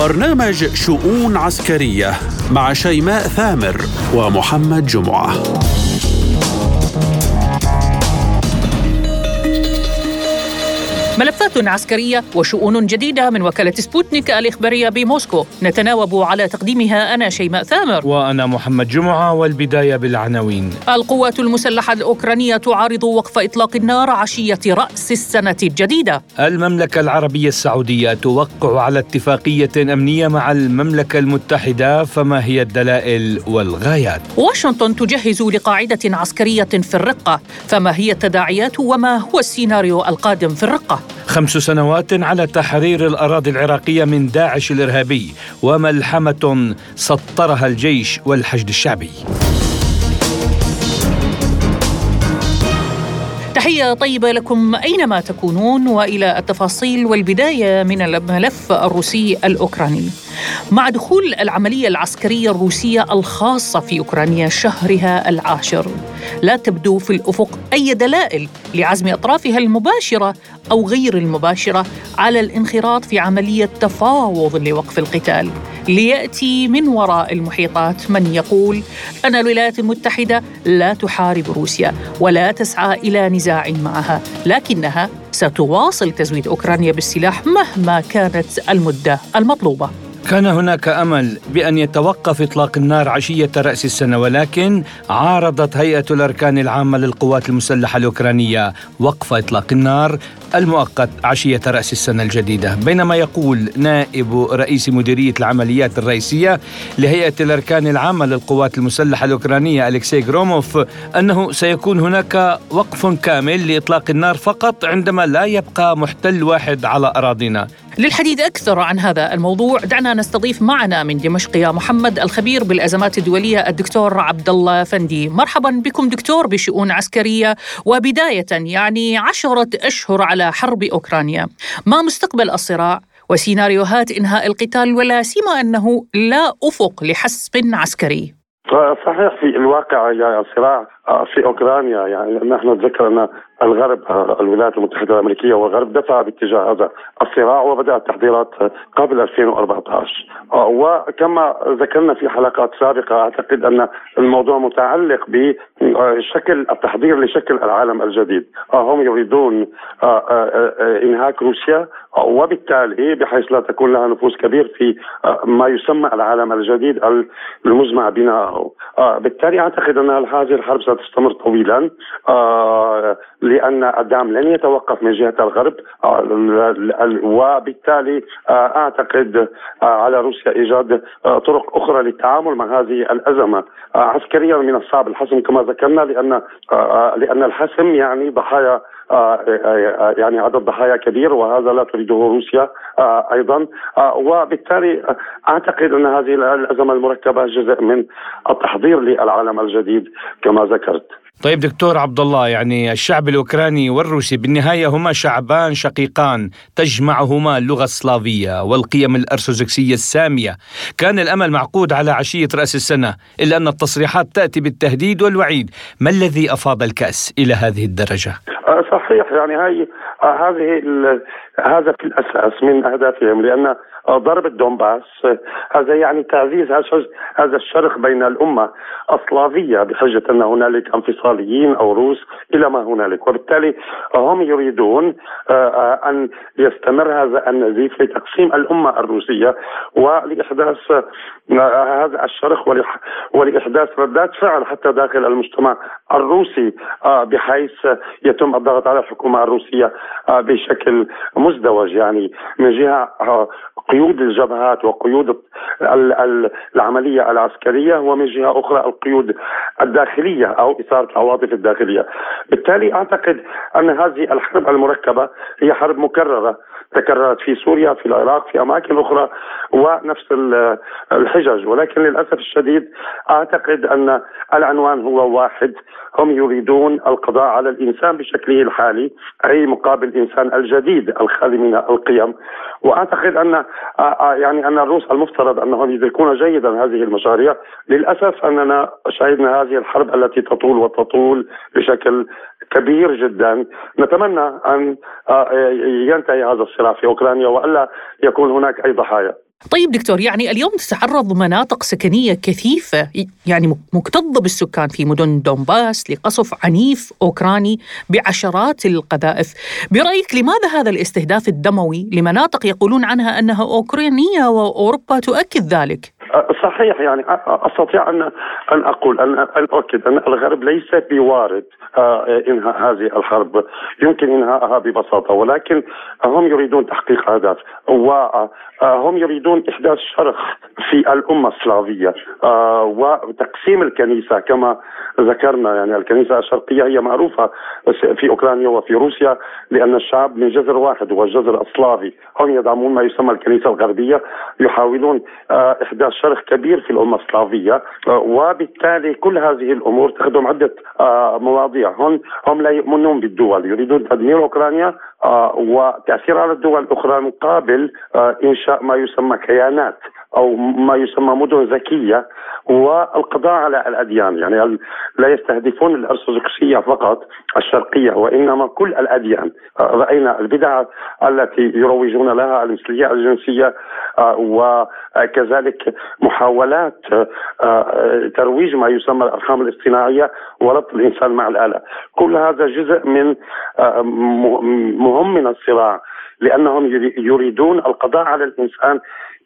برنامج شؤون عسكرية مع شيماء ثامر ومحمد جمعة. ملفات عسكرية وشؤون جديدة من وكالة سبوتنيك الإخبارية بموسكو. نتناوب على تقديمها أنا شيماء ثامر. وأنا محمد جمعة والبداية بالعناوين. القوات المسلحة الأوكرانية تعارض وقف إطلاق النار عشية رأس السنة الجديدة. المملكة العربية السعودية توقع على اتفاقية أمنية مع المملكة المتحدة فما هي الدلائل والغايات؟ واشنطن تجهز لقاعدة عسكرية في الرقة فما هي التداعيات وما هو السيناريو القادم في الرقة؟ خمس سنوات على تحرير الأراضي العراقية من داعش الإرهابي وملحمة سطرها الجيش والحشد الشعبي. تحية طيبة لكم أينما تكونون وإلى التفاصيل والبداية من الملف الروسي الأوكراني. مع دخول العملية العسكرية الروسية الخاصة في أوكرانيا شهرها العاشر. لا تبدو في الأفق أي دلائل لعزم أطرافها المباشرة أو غير المباشرة على الانخراط في عملية تفاوض لوقف القتال. ليأتي من وراء المحيطات من يقول أن الولايات المتحدة لا تحارب روسيا ولا تسعى إلى نزاع معها لكنها ستواصل تزويد أوكرانيا بالسلاح مهما كانت المدة المطلوبة. كان هناك أمل بأن يتوقف إطلاق النار عشية رأس السنة ولكن عارضت هيئة الأركان العامة للقوات المسلحة الأوكرانية وقف إطلاق النار المؤقت عشية رأس السنة الجديدة. بينما يقول نائب رئيس مديرية العمليات الرئيسية لهيئة الأركان العامة للقوات المسلحة الأوكرانية الكسي جروموف أنه سيكون هناك وقف كامل لإطلاق النار فقط عندما لا يبقى محتل واحد على أراضينا. للحديث أكثر عن هذا الموضوع دعنا نستضيف معنا من دمشق يا محمد الخبير بالأزمات الدولية الدكتور عبد الله فندي. مرحبا بكم دكتور بشؤون عسكرية وبداية يعني عشرة أشهر على حرب أوكرانيا. ما مستقبل الصراع وسيناريوهات إنهاء القتال ولا سيما أنه لا أفق لحسم عسكري. صحيح في الواقع يعني الصراع في أوكرانيا يعني نحن نتذكر ان الغرب الولايات المتحدة الأمريكية والغرب دفع باتجاه هذا الصراع وبدات التحضيرات قبل 2014 وكما ذكرنا في حلقات سابقة أعتقد أن الموضوع متعلق بشكل التحضير لشكل العالم الجديد. هم يريدون إنهاك روسيا وبالتالي بحيث لا تكون لها نفوذ كبير في ما يسمى العالم الجديد المزمع بناءه بالتالي أعتقد أن هذه الحرب ستستمر طويلا. لأن الدعم لن يتوقف من جهة الغرب. وبالتالي أعتقد على روسيا إيجاد طرق أخرى للتعامل مع هذه الأزمة. عسكريا من الصعب الحسم كما ذكرنا لأن لأن الحسم يعني ضحايا يعني عدد ضحايا كبير وهذا لا تريده روسيا أيضا. وبالتالي أعتقد أن هذه الأزمة المركبة جزء من التحضير للعالم الجديد كما ذكرت. طيب دكتور عبد الله يعني الشعب الأوكراني والروسي بالنهاية هما شعبان شقيقان تجمعهما اللغة السلافية والقيم الأرثوذكسية السامية، كان الأمل معقود على عشية رأس السنة إلا أن التصريحات تأتي بالتهديد والوعيد، ما الذي أفاض الكأس إلى هذه الدرجة؟ صحيح يعني هاي هذه هذا في الأساس من أهدافهم لأن ضرب الدومباس هذا يعني تعزيز هذا الشرخ بين الأمة السلافيه بحجة أن هنالك انفصاليين أو روس إلى ما هنالك. وبالتالي هم يريدون أن يستمر هذا النزيف لتقسيم الأمة الروسية ولإحداث هذا الشرخ ولإحداث ردات فعل حتى داخل المجتمع الروسي بحيث يتم الضغط على الحكومة الروسية بشكل مزدوج. يعني من جهة قيود الجبهات وقيود العملية العسكرية ومن جهة أخرى القيود الداخلية أو إثارة العواطف الداخلية. بالتالي أعتقد أن هذه الحرب المركبة هي حرب مكررة تكررت في سوريا في العراق في أماكن أخرى ونفس الحجج ولكن للأسف الشديد أعتقد أن العنوان هو واحد هم يريدون القضاء على الإنسان بشكله الحالي أي مقابل الانسان الجديد الخالي من القيم وأعتقد أن يعني أن الروس المفترض أنهم يدركون جيدا هذه المشاريع. للأسف أننا شهدنا هذه الحرب التي تطول وتطول بشكل كبير جدا. نتمنى أن ينتهي هذا الصراع في أوكرانيا وألا يكون هناك أي ضحايا. طيب دكتور يعني اليوم تتعرض مناطق سكنية كثيفة يعني مكتظة بالسكان في مدن دونباس لقصف عنيف أوكراني بعشرات القذائف. برأيك لماذا هذا الاستهداف الدموي؟ لمناطق يقولون عنها أنها أوكرانية وأوروبا تؤكد ذلك؟ صحيح يعني أستطيع ان أن أقول ان أن أؤكد أن الغرب ليس بوارد انهاء هذه الحرب. يمكن انهائها ببساطة ولكن هم يريدون تحقيق أهداف. وهم يريدون احداث شرخ في الأمة السلافية. آه، وتقسيم الكنيسة كما ذكرنا يعني الكنيسة الشرقية هي معروفة في أوكرانيا وفي روسيا لأن الشعب من جذر واحد هو الجذر السلافي هم يدعمون ما يسمى الكنيسة الغربية يحاولون آه، احداث شرخ كبير في الأمة السلافية. آه، وبالتالي كل هذه الأمور تخدم عدة مواضيع. هم هم لا يؤمنون بالدول يريدون تدمير أوكرانيا وتأثير على الدول الأخرى مقابل إنشاء ما يسمى كيانات. أو ما يسمى مدن ذكية والقضاء على الأديان. يعني لا يستهدفون الأرثوذكسية فقط الشرقية وإنما كل الأديان. رأينا البدع التي يروجون لها المثليه الجنسية وكذلك محاولات ترويج ما يسمى الأرقام الاصطناعية وربط الإنسان مع الآلة. كل هذا جزء من مهم من الصراع لأنهم يريدون القضاء على الإنسان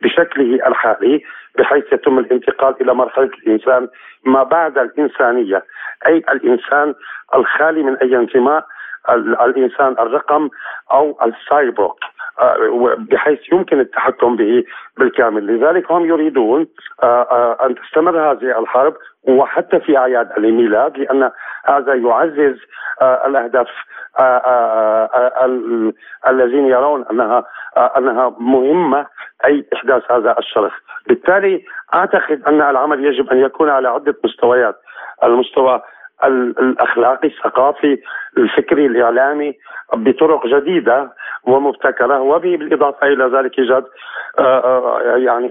بشكله الحالي بحيث يتم الانتقال إلى مرحلة الإنسان ما بعد الإنسانية. أي الإنسان الخالي من أي انتماء الإنسان الرقم أو السايبورغ آه، بحيث يمكن التحكم به بالكامل. لذلك هم يريدون آه، آه، أن تستمر هذه الحرب وحتى في أعياد الميلاد لأن هذا يعزز الأهداف الذين يرون أنها أنها مهمة أي إحداث هذا الشرخ. بالتالي أعتقد أن العمل يجب أن يكون على عدة مستويات. المستوى الاخلاقي الثقافي الفكري الإعلامي بطرق جديدة ومبتكرة وبالإضافة إلى ذلك إيجاد آه، آه، يعني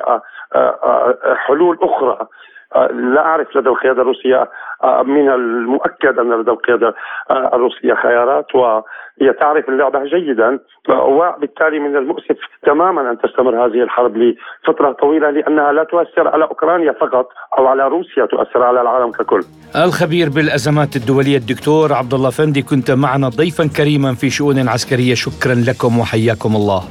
آه، حلول أخرى. لا أعرف لدى القيادة الروسية من المؤكد أن لدى القيادة الروسية خيارات وهي تعرف اللعبة جيدا وبالتالي من المؤسف تماما أن تستمر هذه الحرب لفترة طويلة لأنها لا تؤثر على أوكرانيا فقط أو على روسيا تؤثر على العالم ككل. الخبير بالأزمات الدولية الدكتور عبد الله فندي كنت معنا ضيفا كريما في شؤون عسكرية شكرا لكم وحياكم الله.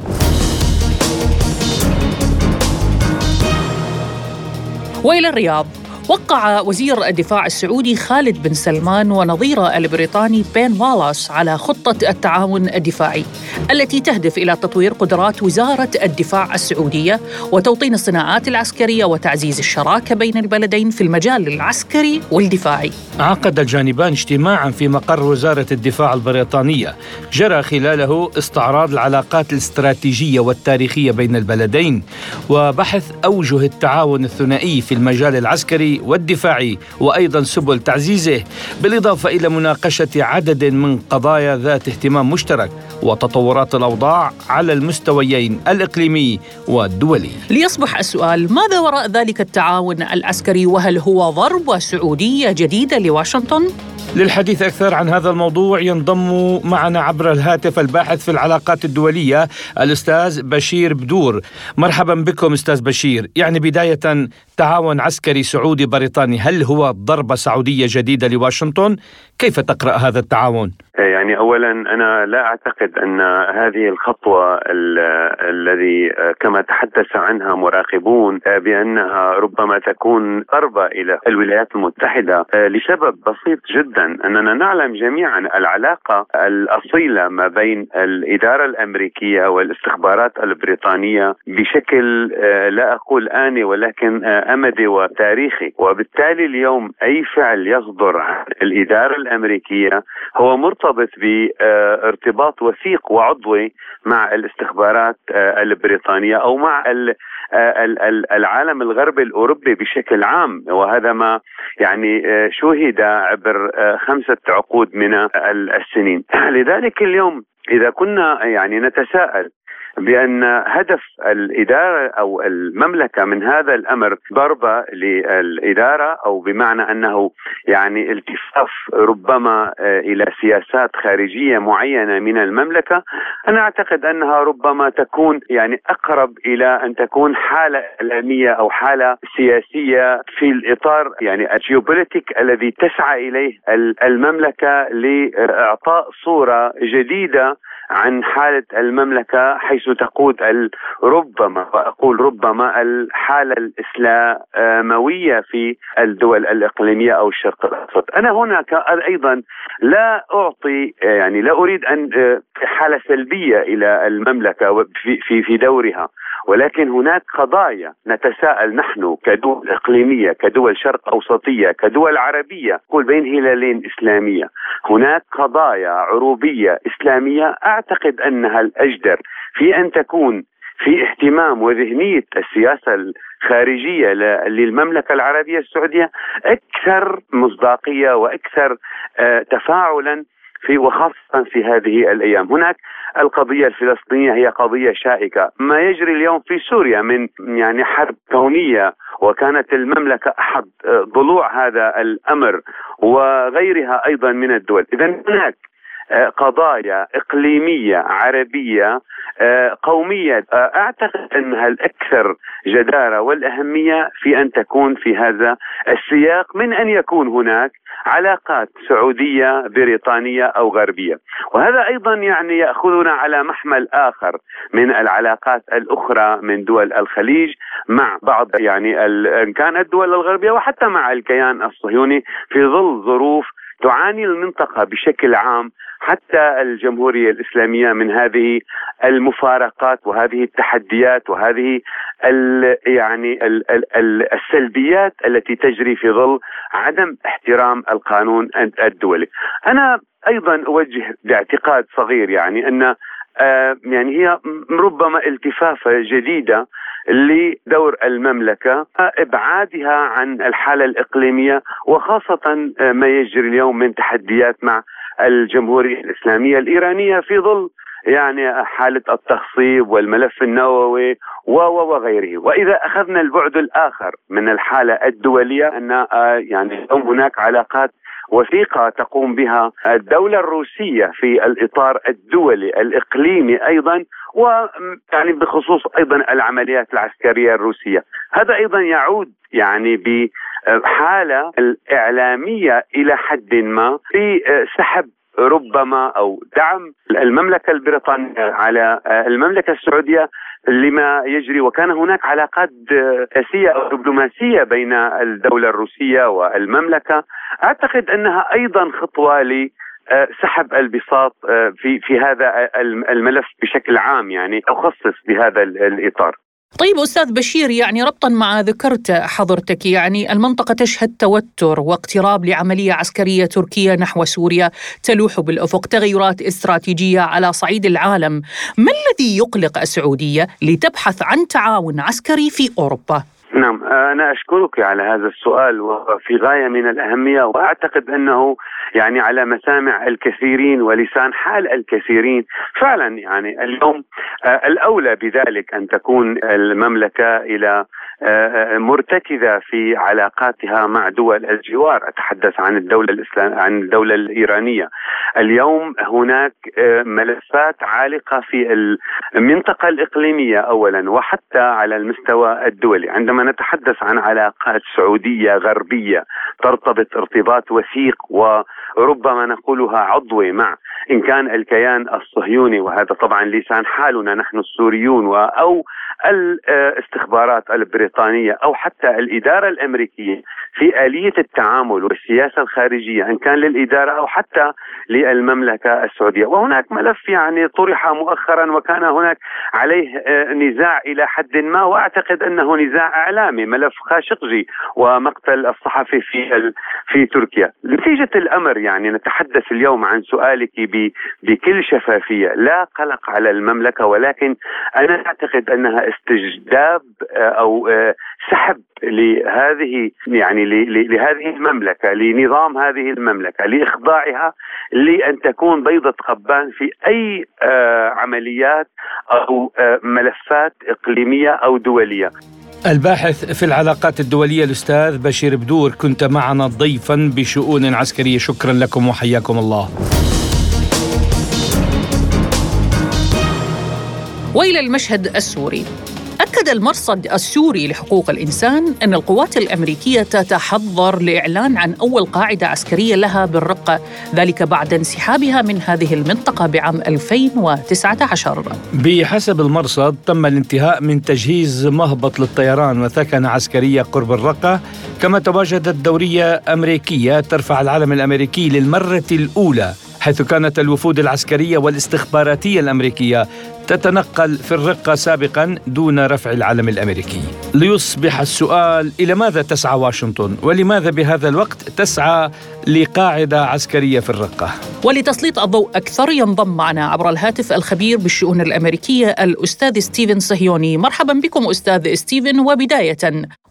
وإلى الرياض. وقع وزير الدفاع السعودي خالد بن سلمان ونظيره البريطاني بين والاس على خطة التعاون الدفاعي التي تهدف إلى تطوير قدرات وزارة الدفاع السعودية وتوطين الصناعات العسكرية وتعزيز الشراكة بين البلدين في المجال العسكري والدفاعي. عقد الجانبان اجتماعا في مقر وزارة الدفاع البريطانية. جرى خلاله استعراض العلاقات الاستراتيجية والتاريخية بين البلدين وبحث أوجه التعاون الثنائي في المجال العسكري والدفاعي وأيضا سبل تعزيزه بالإضافة إلى مناقشة عدد من قضايا ذات اهتمام مشترك وتطورات الأوضاع على المستويين الإقليمي والدولي. ليصبح السؤال ماذا وراء ذلك التعاون العسكري وهل هو ضربه سعودية جديدة لواشنطن؟ للحديث أكثر عن هذا الموضوع ينضم معنا عبر الهاتف الباحث في العلاقات الدولية الأستاذ بشير بدور مرحبا بكم أستاذ بشير يعني بداية تعاون عسكري سعودي بريطاني هل هو ضربة سعودية جديدة لواشنطن؟ كيف تقرأ هذا التعاون؟ يعني اولا أنا لا أعتقد أن هذه الخطوة الذي كما تحدث عنها مراقبون بأنها ربما تكون ضربه إلى الولايات المتحدة لسبب بسيط جدا أننا نعلم جميعا العلاقة الأصيلة ما بين الإدارة الأمريكية والاستخبارات البريطانية بشكل لا أقول آني ولكن أمدي وتاريخي. وبالتالي اليوم أي فعل يصدر عن الإدارة الأمريكية هو مرتبط بارتباط وثيق وعضوي مع الاستخبارات البريطانية أو مع العالم الغربي الأوروبي بشكل عام. وهذا ما يعني شوهد عبر خمسة عقود من السنين. لذلك اليوم إذا كنا يعني نتساءل بأن هدف الإدارة أو المملكة من هذا الأمر ضربة للإدارة أو بمعنى أنه يعني التفاف ربما آه، إلى سياسات خارجية معينة من المملكة. أنا أعتقد أنها ربما تكون يعني أقرب إلى أن تكون حالة إعلامية أو حالة سياسية في الإطار يعني الجيوبوليتيك الذي تسعى إليه المملكة لإعطاء صورة جديدة عن حالة المملكة حيث تقود ربما وأقول ربما الحالة الإسلاموية في الدول الإقليمية أو الشرق الأوسط. أنا هنا أيضا لا أعطي يعني لا أريد أن حالة سلبية إلى المملكة في في دورها. ولكن هناك قضايا نتساءل نحن كدول إقليمية كدول شرق أوسطية كدول عربية قول بين هلالين إسلامية. هناك قضايا عروبية إسلامية أعتقد أنها الأجدر في أن تكون في اهتمام وذهنية السياسة الخارجية للمملكة العربية السعودية أكثر مصداقية وأكثر آه، تفاعلا في وخاصة في هذه الأيام. هناك القضية الفلسطينية هي قضية شائكة. ما يجري اليوم في سوريا من يعني حرب كونية وكانت المملكة أحد ضلوع هذا الأمر وغيرها أيضا من الدول. إذا هناك قضايا إقليمية عربية قومية. أعتقد انها الاكثر جدارة والأهمية في أن تكون في هذا السياق من أن يكون هناك علاقات سعودية بريطانية أو غربية. وهذا أيضا يعني يأخذنا على محمل آخر من العلاقات الأخرى من دول الخليج مع بعض يعني إن كان الدول الغربية وحتى مع الكيان الصهيوني في ظل ظروف تعاني المنطقة بشكل عام حتى الجمهورية الإسلامية من هذه المفارقات وهذه التحديات وهذه ال يعني ال ال السلبيات التي تجري في ظل عدم احترام القانون الدولي. أنا أيضا أوجه باعتقاد صغير يعني أن آه يعني هي ربما التفافة جديدة لدور المملكة إبعادها عن الحالة الإقليمية وخاصة ما يجري اليوم من تحديات مع الجمهورية الإسلامية الإيرانية في ظل يعني حالة التخصيب والملف النووي وغيره. وإذا أخذنا البعد الآخر من الحالة الدولية أن يعني هناك علاقات وثيقة تقوم بها الدولة الروسية في الإطار الدولي الإقليمي أيضا ويعني بخصوص أيضا العمليات العسكرية الروسية، هذا أيضا يعود يعني بحاله الإعلامية إلى حد ما في سحب ربما أو دعم المملكة البريطانية على المملكة السعودية لما يجري. وكان هناك علاقات سياسيه أو دبلوماسية بين الدولة الروسية والمملكة. أعتقد أنها أيضا خطوة ل سحب البساط في في هذا الملف بشكل عام يعني اخصص بهذا الإطار. طيب أستاذ بشير يعني ربطا مع ذكرت حضرتك يعني المنطقة تشهد توتر واقتراب لعملية عسكرية تركية نحو سوريا تلوح بالأفق تغيرات استراتيجية على صعيد العالم. ما الذي يقلق السعودية لتبحث عن تعاون عسكري في أوروبا؟ نعم أنا أشكرك على هذا السؤال وفي غاية من الأهمية وأعتقد أنه يعني على مسامع الكثيرين ولسان حال الكثيرين فعلا يعني اليوم الأولى بذلك أن تكون المملكة إلى مرتكزة في علاقاتها مع دول الجوار. أتحدث عن الدولة الإسلام عن الدولة الإيرانية. اليوم هناك ملفات عالقة في المنطقة الإقليمية أولا وحتى على المستوى الدولي. عندما نتحدث عن علاقات سعودية غربية ترتبط ارتباط وثيق وربما نقولها عضوي مع. إن كان الكيان الصهيوني وهذا طبعا لسان حالنا نحن السوريون أو الاستخبارات البريطانية أو حتى الإدارة الأمريكية في آلية التعامل والسياسة الخارجية إن كان للإدارة أو حتى للمملكة السعودية. وهناك ملف يعني طرح مؤخرا وكان هناك عليه آه، نزاع إلى حد ما وأعتقد أنه نزاع اعلامي ملف خاشقجي ومقتل الصحفي في في تركيا نتيجة الأمر يعني نتحدث اليوم عن سؤالك بكل شفافية لا قلق على المملكة ولكن أنا أعتقد أنها استجداب آه، أو آه، سحب لهذه يعني لهذه المملكة لنظام هذه المملكة لإخضاعها لأن تكون بيضة قبان في أي عمليات أو ملفات إقليمية أو دولية. الباحث في العلاقات الدولية الأستاذ بشير بدور كنت معنا ضيفا بشؤون عسكرية. شكرا لكم وحياكم الله. وإلى المشهد السوري. أكد المرصد السوري لحقوق الإنسان أن القوات الأمريكية تتحضر لإعلان عن أول قاعدة عسكرية لها بالرقة ذلك بعد انسحابها من هذه المنطقة بعام 2019 بحسب المرصد تم الانتهاء من تجهيز مهبط للطيران وثكنة عسكرية قرب الرقة. كما تواجدت دورية أمريكية ترفع العلم الأمريكي للمرة الأولى حيث كانت الوفود العسكرية والاستخباراتية الأمريكية تتنقل في الرقة سابقا دون رفع العلم الأمريكي. ليصبح السؤال إلى ماذا تسعى واشنطن؟ ولماذا بهذا الوقت تسعى لقاعدة عسكرية في الرقة؟ ولتسليط الضوء أكثر ينضم معنا عبر الهاتف الخبير بالشؤون الأمريكية الأستاذ ستيفن صهيوني. مرحبا بكم أستاذ ستيفن. وبداية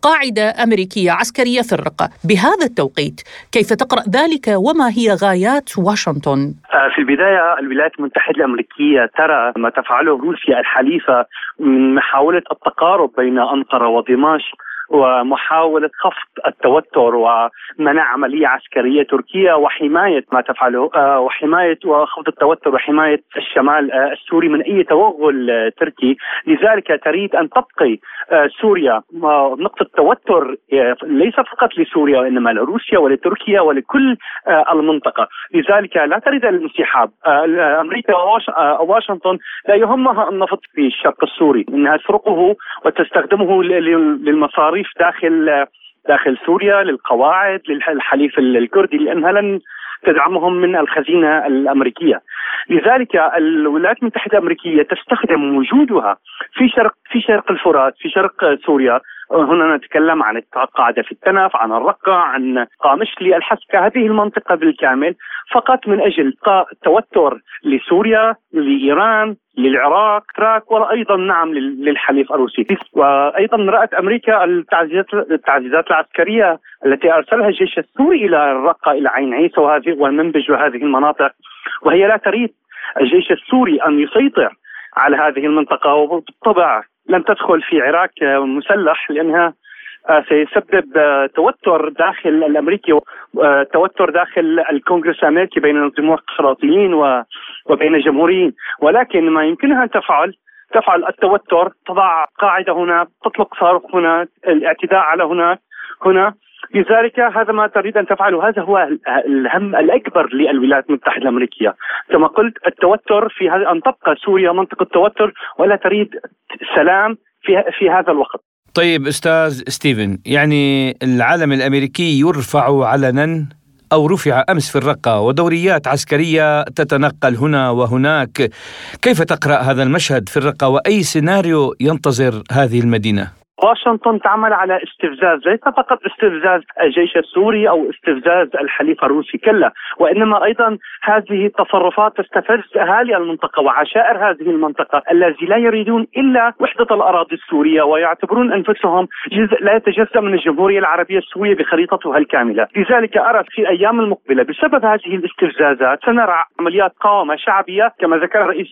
قاعدة أمريكية عسكرية في الرقة. بهذا التوقيت كيف تقرأ ذلك؟ وما هي غايات واشنطن؟ آه، في البداية الولايات المتحدة الأمريكية ترى ما تفعله روسيا الحليفة من محاولة التقارب بين أنقرة ودمشق. ومحاولة خفض التوتر ومنع عملية عسكرية تركية وحماية ما تفعله آه، وحماية وخفض التوتر وحماية الشمال آه، السوري من أي توغل آه، تركي. لذلك تريد أن تبقي سوريا. نقطة توتر ليس فقط لسوريا وإنما لروسيا ولتركيا ولكل المنطقة. لذلك لا تريد الانسحاب. أمريكا وواشنطن لا يهمها النفط في الشرق السوري إنها تسرقه وتستخدمه للمصاريف المصاريف داخل داخل سوريا للقواعد للحليف الكردي لأنها لن تدعمهم من الخزينة الأمريكية. لذلك الولايات المتحدة الأمريكية تستخدم وجودها في شرق في شرق الفرات في شرق سوريا هنا نتكلم عن القاعدة في التنف عن الرقة عن قامشلي الحسكة هذه المنطقة بالكامل فقط من أجل توتر لسوريا لإيران للعراق. تراك وأيضا نعم للحليف الروسي. وأيضا رأت أمريكا التعزيزات التعزيزات العسكرية التي أرسلها الجيش السوري إلى الرقة إلى عين عيسى وهذه والمنبج وهذه المناطق. وهي لا تريد الجيش السوري أن يسيطر على هذه المنطقة. وبالطبع لن تدخل في عراك مسلح لأنها سيسبب آه، توتر داخل الأمريكي آه، توتر داخل الكونغرس الأمريكي بين الديمقراطيين وبين الجمهوريين. ولكن ما يمكنها ان تفعل تفعل التوتر تضع قاعدة هنا تطلق صاروخ هنا الاعتداء على هناك هنا. لذلك هذا ما تريد أن تفعله. هذا هو الهم الأكبر للولايات المتحدة الأمريكية. كما قلت التوتر في هذا أن تبقى سوريا منطقة توتر ولا تريد سلام في في هذا الوقت. طيب أستاذ ستيفن يعني العلم الأمريكي يرفع علنا أو رفع أمس في الرقة ودوريات عسكرية تتنقل هنا وهناك. كيف تقرأ هذا المشهد في الرقة؟ وأي سيناريو ينتظر هذه المدينة؟ واشنطن تعمل على استفزاز ليس فقط استفزاز الجيش السوري أو استفزاز الحليف الروسي كلا وإنما أيضا هذه التصرفات تستفز أهالي المنطقة وعشائر هذه المنطقة الذي لا يريدون إلا وحدة الأراضي السورية ويعتبرون أنفسهم جزء لا يتجزأ من الجمهورية العربية السورية بخريطتها الكاملة، لذلك أرى في الأيام المقبلة بسبب هذه الاستفزازات سنرى عمليات قاومه شعبية كما ذكر رئيس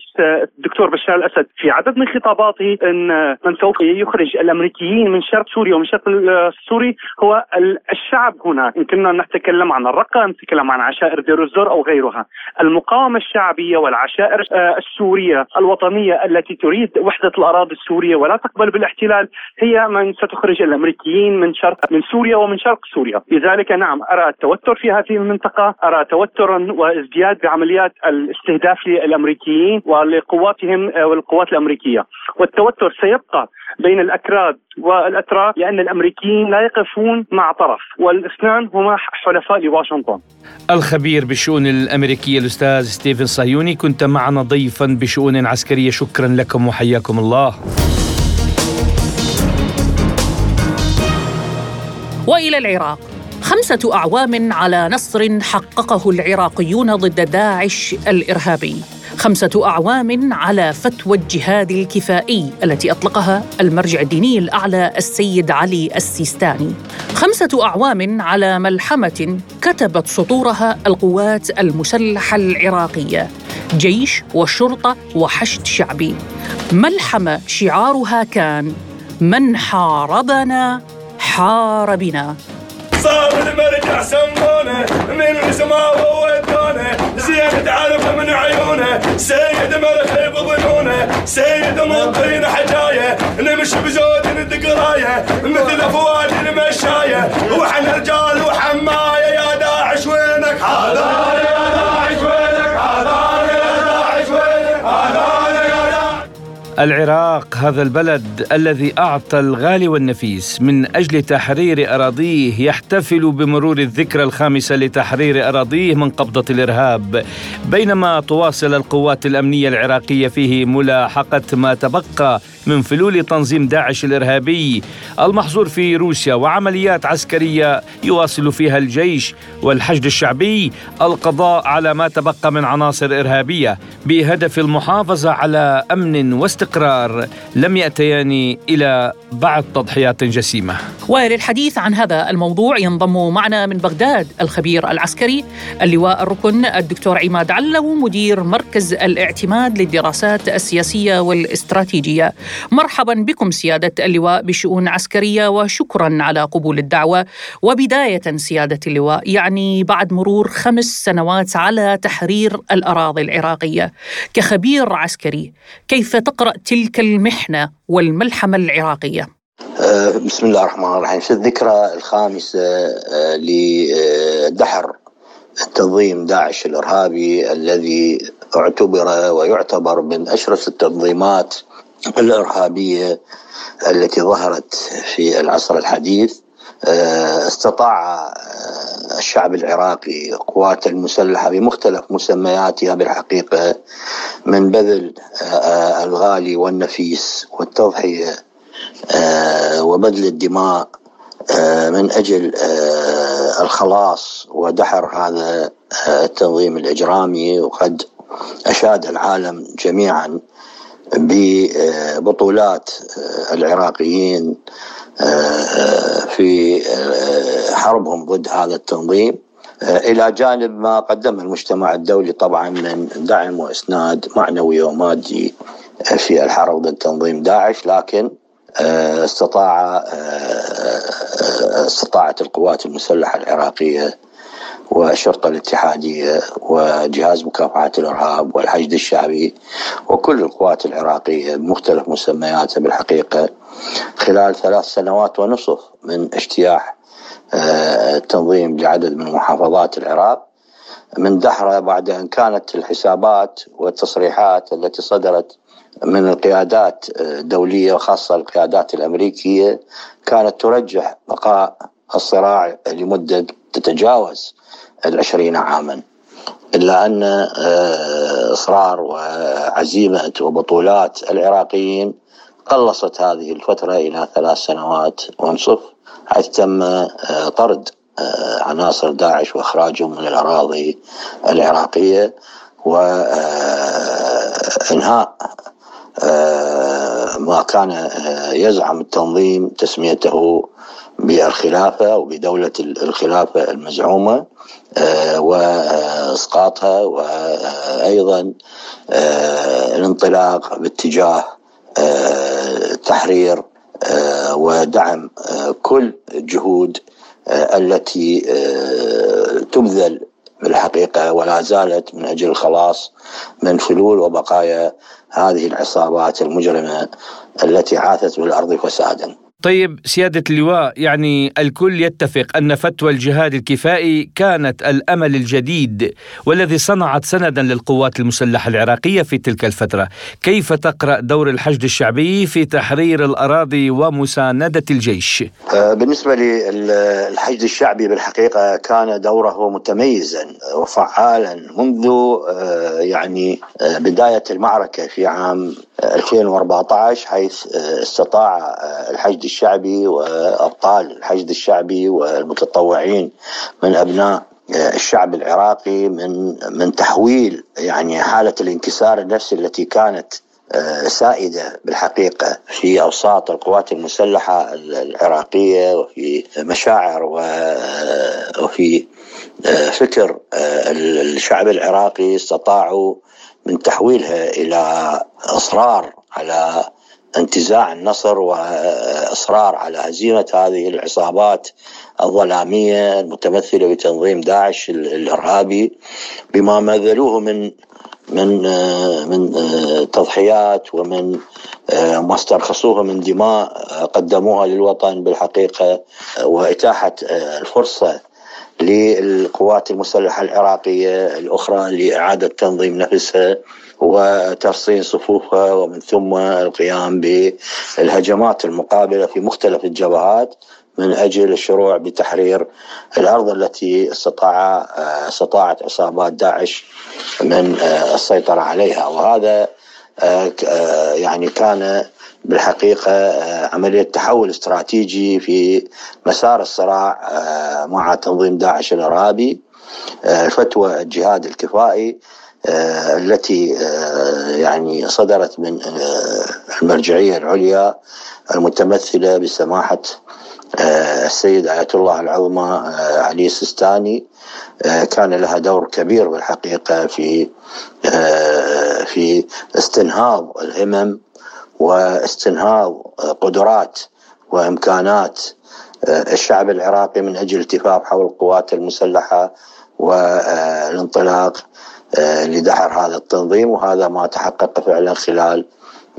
الدكتور بشار الأسد في عدد من خطاباته إن من سوف يخرج الامريكي الامريكيين من شرق سوريا ومن شرق السوري هو الشعب هنا. إن كنا نتكلم عن الرقة نتكلم عن عشائر دير الزور أو غيرها. المقاومة الشعبية والعشائر آه، السورية الوطنية التي تريد وحدة الأراضي السورية ولا تقبل بالاحتلال هي من ستخرج الأمريكيين من شرق من سوريا ومن شرق سوريا. لذلك نعم أرى التوتر في هذه المنطقة أرى توترا وازدياد بعمليات الاستهداف للأمريكيين ولقواتهم آه، والقوات الأمريكية. والتوتر سيبقى بين الأكراد والأتراك لأن الأمريكيين لا يقفون مع طرف والإثنان هما حلفاء لواشنطن. الخبير بالشؤون الأمريكية الأستاذ ستيفن صهيوني كنت معنا ضيفا بشؤون عسكرية شكرا لكم وحياكم الله. وإلى العراق خمسة أعوام على نصر حققه العراقيون ضد داعش الإرهابي خمسة أعوام على فتوى الجهاد الكفائي التي أطلقها المرجع الديني الأعلى السيد علي السيستاني. خمسة أعوام على ملحمة كتبت سطورها القوات المسلحة العراقية جيش وشرطة وحشد شعبي. ملحمة شعارها كان من حاربنا حار بنا صار المرجع سمونه من السماء ودونه زين تعرف من عيونه سيد ملك بظنونه سيد مطين حجاية نمشي بزود الدقرايه مثل فؤاد المشاية وحنا رجال وحماية يا داعش وينك؟ حاضر العراق هذا البلد الذي أعطى الغالي والنفيس من أجل تحرير أراضيه يحتفل بمرور الذكرى الخامسة لتحرير أراضيه من قبضة الإرهاب. بينما تواصل القوات الأمنية العراقية فيه ملاحقة ما تبقى من فلول تنظيم داعش الإرهابي. المحظور في روسيا وعمليات عسكرية يواصل فيها الجيش والحشد الشعبي. القضاء على ما تبقى من عناصر إرهابية بهدف المحافظة على أمن واستقرار لم يأتيان إلى بعد تضحيات جسيمة. وللحديث عن هذا الموضوع ينضم معنا من بغداد الخبير العسكري اللواء الركن الدكتور عماد علو مدير مركز الاعتماد للدراسات السياسية والاستراتيجية. مرحبا بكم سيادة اللواء بشؤون عسكرية وشكرا على قبول الدعوة وبداية سيادة اللواء يعني بعد مرور خمس سنوات على تحرير الأراضي العراقية كخبير عسكري كيف تقرأ تلك المحنة والملحمة العراقية؟ أه، بسم الله الرحمن الرحيم. في الذكرى الخامسة أه، لدحر تنظيم داعش الإرهابي الذي اعتبر ويعتبر من أشرس التنظيمات الإرهابية التي ظهرت في العصر الحديث. آه، استطاع آه، الشعب العراقي قوات المسلحة بمختلف مسمياتها بالحقيقة من بذل آه، الغالي والنفيس والتضحية وبذل الدماء من أجل الخلاص ودحر هذا التنظيم الإجرامي وقد أشاد العالم جميعا ببطولات آه، العراقيين آه، في آه، حربهم ضد هذا التنظيم. إلى جانب ما قدمه المجتمع الدولي طبعا من دعم وإسناد معنوي ومادي في الحرب ضد تنظيم داعش لكن استطاع استطاعت القوات المسلحة العراقية والشرطة الاتحادية وجهاز مكافحة الإرهاب والحشد الشعبي وكل القوات العراقية بمختلف مسمياتها بالحقيقة خلال ثلاث سنوات ونصف من اجتياح آه، التنظيم لعدد من محافظات العراق. من دحرة بعد أن كانت الحسابات والتصريحات التي صدرت من القيادات الدولية وخاصة القيادات الأمريكية كانت ترجح بقاء الصراع لمدة تتجاوز العشرين عاما. إلا أن آه، إصرار وعزيمة وبطولات العراقيين قلصت هذه الفترة إلى ثلاث سنوات ونصف حيث تم آه، طرد آه، عناصر داعش وإخراجهم من الأراضي العراقية وإنهاء ما كان يزعم التنظيم تسميته بالخلافة وبدولة الخلافة المزعومة آه، وإسقاطها وأيضا آه، الانطلاق باتجاه آه، تحرير ودعم كل الجهود التي تبذل بالحقيقة ولا زالت من أجل الخلاص من فلول وبقايا هذه العصابات المجرمة التي عاثت بالأرض فسادا. طيب سيادة اللواء يعني الكل يتفق أن فتوى الجهاد الكفائي كانت الأمل الجديد والذي صنعت سندا للقوات المسلحة العراقية في تلك الفترة كيف تقرأ دور الحشد الشعبي في تحرير الأراضي ومساندة الجيش؟ آه، بالنسبة للحشد الشعبي بالحقيقة كان دوره متميزا وفعالا منذ آه، يعني آه، بداية المعركة في عام 2014 حيث استطاع الحشد الشعبي وأبطال الحشد الشعبي والمتطوعين من أبناء الشعب العراقي من من تحويل يعني حالة الانكسار النفسي التي كانت سائدة بالحقيقة في أوساط القوات المسلحة العراقية وفي مشاعر وفي فكر الشعب العراقي استطاعوا من تحويلها إلى إصرار على انتزاع النصر وإصرار على هزيمة هذه العصابات الظلامية المتمثلة بتنظيم داعش الإرهابي بما بذلوه من من من تضحيات ومن ما استرخصوه من دماء قدموها للوطن بالحقيقة وإتاحة الفرصة للقوات المسلحة العراقية الأخرى لإعادة تنظيم نفسها وترصين صفوفها ومن ثم القيام بالهجمات المقابلة في مختلف الجبهات من أجل الشروع بتحرير الأرض التي استطاع استطاعت عصابات داعش من السيطرة عليها. وهذا يعني كان بالحقيقة عملية تحول استراتيجي في مسار الصراع مع تنظيم داعش الارهابي فتوى الجهاد الكفائي التي يعني صدرت من المرجعية العليا المتمثلة بسماحة السيد آية الله العظمى علي السيستاني كان لها دور كبير بالحقيقة في في استنهاض الهمم واستنهاض قدرات وإمكانات الشعب العراقي من أجل التفاف حول القوات المسلحة والانطلاق لدحر هذا التنظيم. وهذا ما تحقق فعلا خلال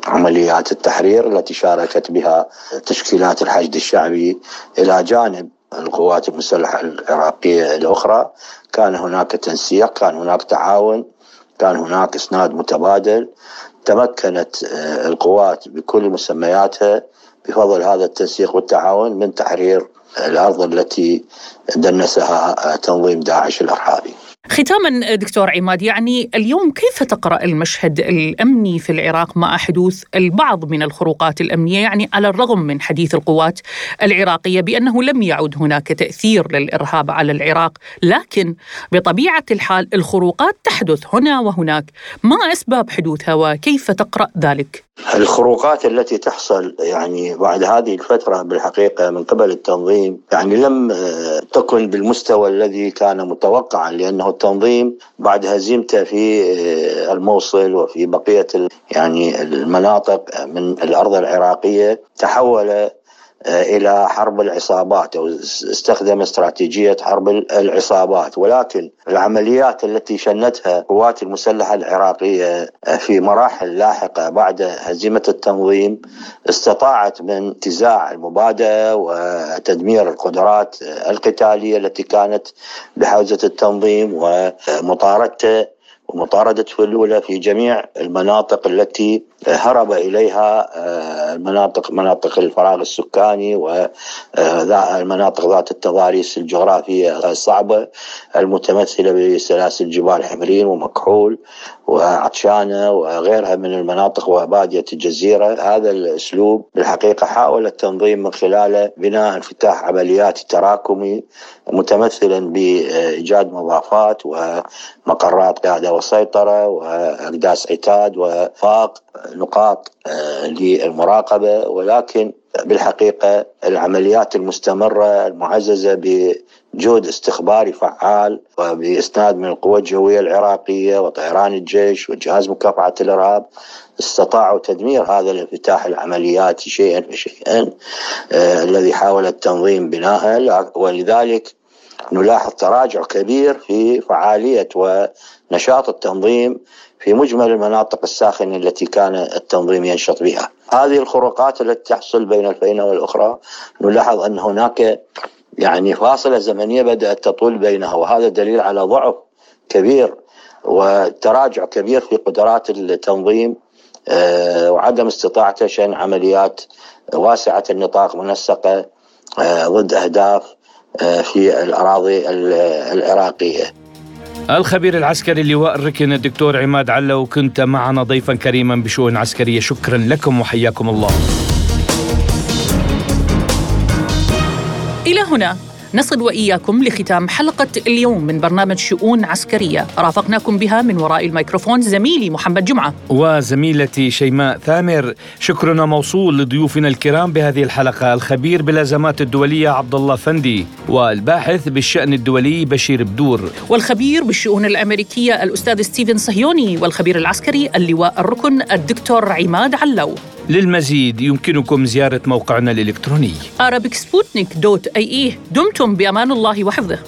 عمليات التحرير التي شاركت بها تشكيلات الحشد الشعبي إلى جانب القوات المسلحة العراقية الأخرى. كان هناك تنسيق كان هناك تعاون كان هناك إسناد متبادل. تمكنت القوات بكل مسمياتها بفضل هذا التنسيق والتعاون من تحرير الأرض التي دنسها تنظيم داعش الارهابي. ختاما دكتور عماد يعني اليوم كيف تقرأ المشهد الأمني في العراق مع حدوث البعض من الخروقات الأمنية؟ يعني على الرغم من حديث القوات العراقية بأنه لم يعد هناك تأثير للإرهاب على العراق لكن بطبيعة الحال الخروقات تحدث هنا وهناك. ما أسباب حدوثها وكيف تقرأ ذلك؟ الخروقات التي تحصل يعني بعد هذه الفترة بالحقيقة من قبل التنظيم يعني لم تكن بالمستوى الذي كان متوقعا لأنه التنظيم بعد هزيمته في الموصل وفي بقية يعني المناطق من الأرض العراقية تحول إلى حرب العصابات أو استخدم استراتيجية حرب العصابات. ولكن العمليات التي شنتها القوات المسلحة العراقية في مراحل لاحقة بعد هزيمة التنظيم استطاعت من انتزاع المبادئ وتدمير القدرات القتالية التي كانت بحوزة التنظيم ومطاردته ومطاردة فلولة في جميع المناطق التي هرب إليها المناطق مناطق الفراغ السكاني والمناطق ذات التضاريس الجغرافية الصعبة المتمثلة بسلاسل جبال حمرين ومكحول وعطشانة وغيرها من المناطق وبادية الجزيرة. هذا الأسلوب بالحقيقة حاول التنظيم من خلاله بناء انفتاح عمليات تراكمي متمثلا بإيجاد مضافات ومقرات قاعدة وسيطرة وأقداس عتاد وفاق. نقاط للمراقبة ولكن بالحقيقة العمليات المستمرة المعززة بجهد استخباري فعال وبإسناد من القوى الجوية العراقية وطيران الجيش وجهاز مكافحة الإرهاب استطاعوا تدمير هذا الانفتاح العملياتي شيئا فشيئا آه الذي حاول التنظيم بناءه. ولذلك نلاحظ تراجع كبير في فعالية ونشاط التنظيم في مجمل المناطق الساخنة التي كان التنظيم ينشط بها. هذه الخروقات التي تحصل بين الفينة والأخرى نلاحظ أن هناك يعني فاصلة زمنية بدأت تطول بينها وهذا دليل على ضعف كبير وتراجع كبير في قدرات التنظيم وعدم استطاعته شن عمليات واسعة النطاق منسقة ضد أهداف في الأراضي العراقية. الخبير العسكري اللواء الركن الدكتور عماد علو كنت معنا ضيفا كريما بشؤون عسكرية. شكرا لكم وحياكم الله. إلى هنا. نصل وإياكم لختام حلقة اليوم من برنامج شؤون عسكرية. رافقناكم بها من وراء الميكروفون زميلي محمد جمعة. وزميلتي شيماء ثامر. شكرنا موصول لضيوفنا الكرام بهذه الحلقة. الخبير بالأزمات الدولية عبد الله فندي والباحث بالشأن الدولي بشير بدور. والخبير بالشؤون الأمريكية الأستاذ ستيفن صهيوني والخبير العسكري اللواء الركن الدكتور عماد علو. للمزيد يمكنكم زيارة موقعنا الإلكتروني. Arabicsputnik.ae دمتم بأمان الله وحفظه